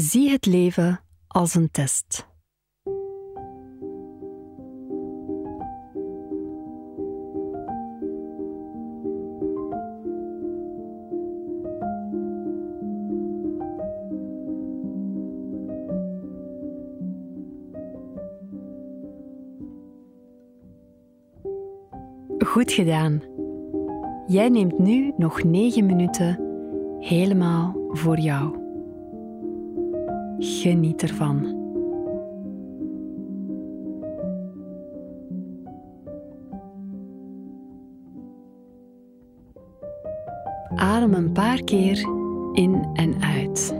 Zie het leven als een test. Goed gedaan. Jij neemt nu nog 9 minuten helemaal voor jou. Geniet ervan. Adem een paar keer in en uit.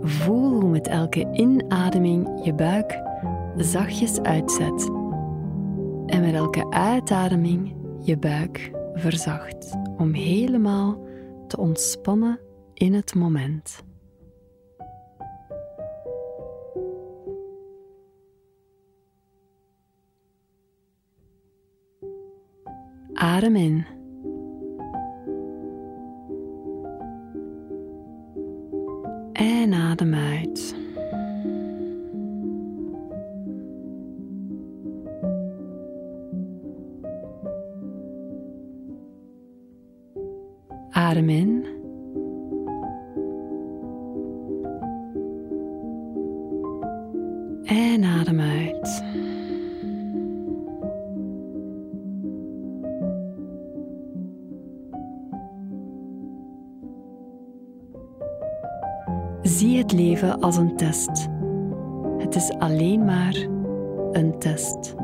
Voel hoe met elke inademing je buik zachtjes uitzet en met elke uitademing je buik verzacht om helemaal te ontspannen in het moment. Adem in. En adem uit. Adem in. Zie het leven als een test. Het is alleen maar een test.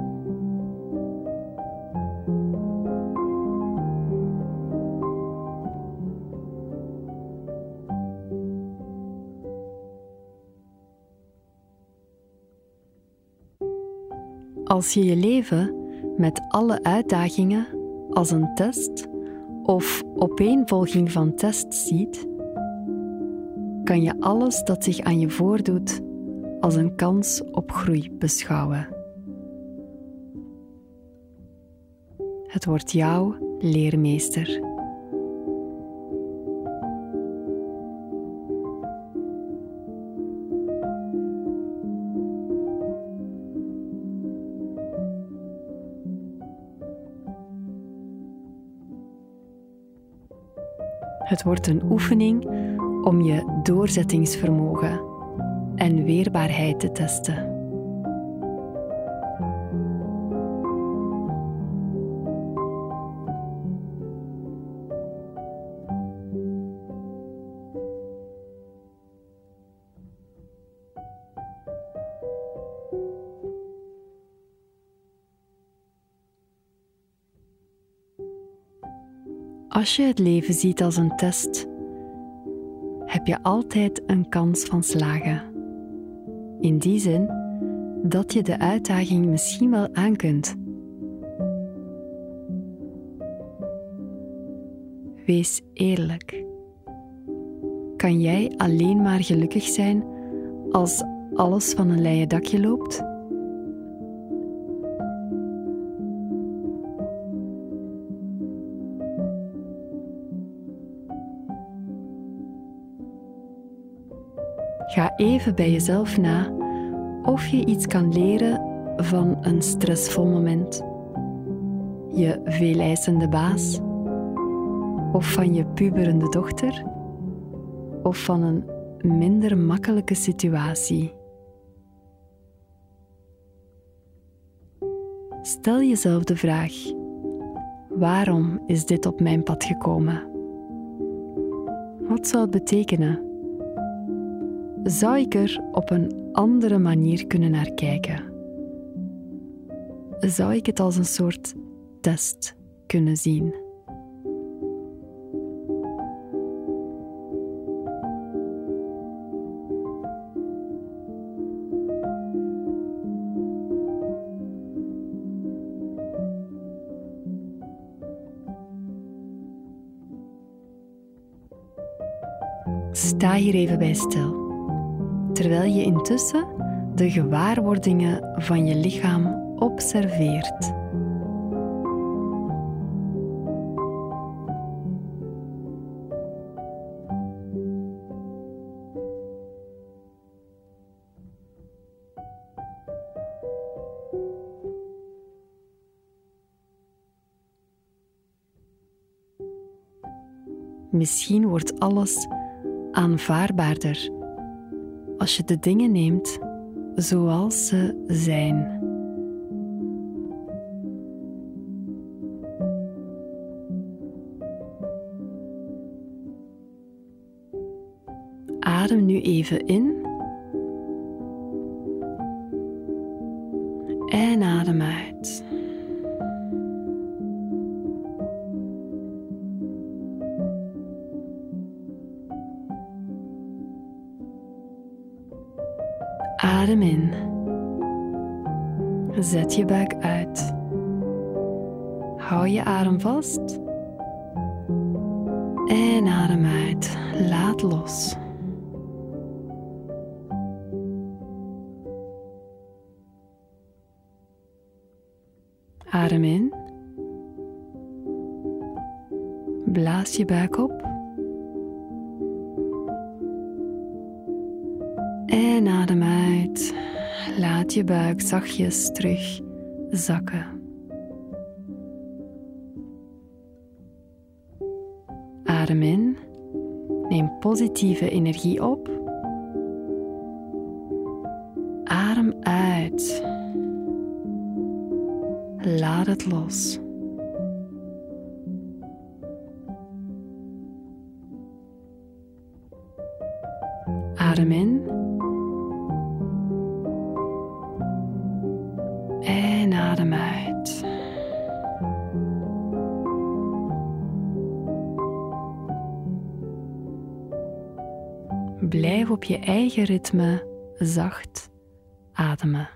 Als je je leven met alle uitdagingen als een test of opeenvolging van tests ziet, kan je alles dat zich aan je voordoet als een kans op groei beschouwen. Het wordt jouw leermeester. Het wordt een oefening om je doorzettingsvermogen en weerbaarheid te testen. Als je het leven ziet als een test, heb je altijd een kans van slagen. In die zin dat je de uitdaging misschien wel aan kunt. Wees eerlijk. Kan jij alleen maar gelukkig zijn als alles van een leien dakje loopt? Ga even bij jezelf na of je iets kan leren van een stressvol moment, je veeleisende baas, of van je puberende dochter, of van een minder makkelijke situatie. Stel jezelf de vraag: waarom is dit op mijn pad gekomen? Wat zou het betekenen? Zou ik er op een andere manier kunnen naar kijken? Zou ik het als een soort test kunnen zien? Sta hier even bij stil terwijl je intussen de gewaarwordingen van je lichaam observeert. Misschien wordt alles aanvaardbaarder als je de dingen neemt zoals ze zijn. Adem nu even in en adem uit. Adem in. Zet je buik uit. Hou je adem vast. En adem uit. Laat los. Adem in. Blaas je buik op. Je buik zachtjes terug zakken. Adem in. Neem positieve energie op. Adem uit. Laat het los. Adem in. Blijf op je eigen ritme zacht ademen.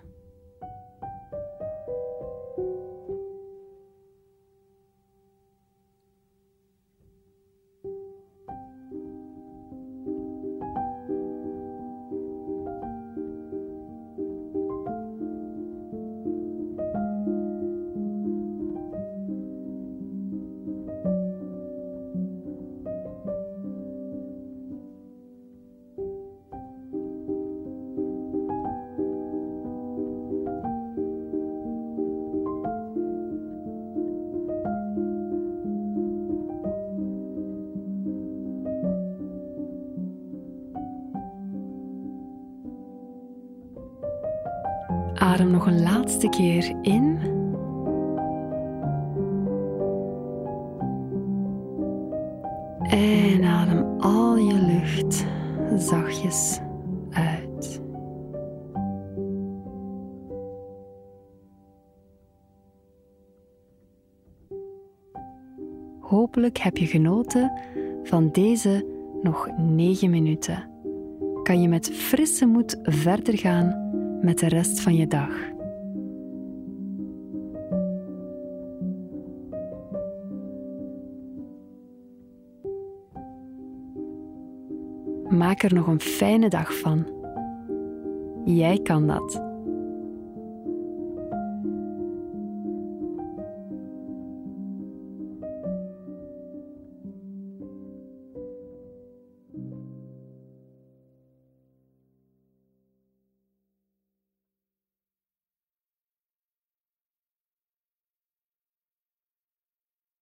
Adem nog een laatste keer in. En adem al je lucht zachtjes uit. Hopelijk heb je genoten van deze nog 9 minuten. Kan je met frisse moed verder gaan met de rest van je dag. Maak er nog een fijne dag van. Jij kan dat.